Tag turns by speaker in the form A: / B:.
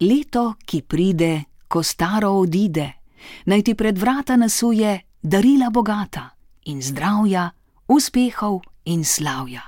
A: leto, ki pride, ko staro odide, naj ti pred vrata nasuje darila bogata in zdravja, uspehov in slavja.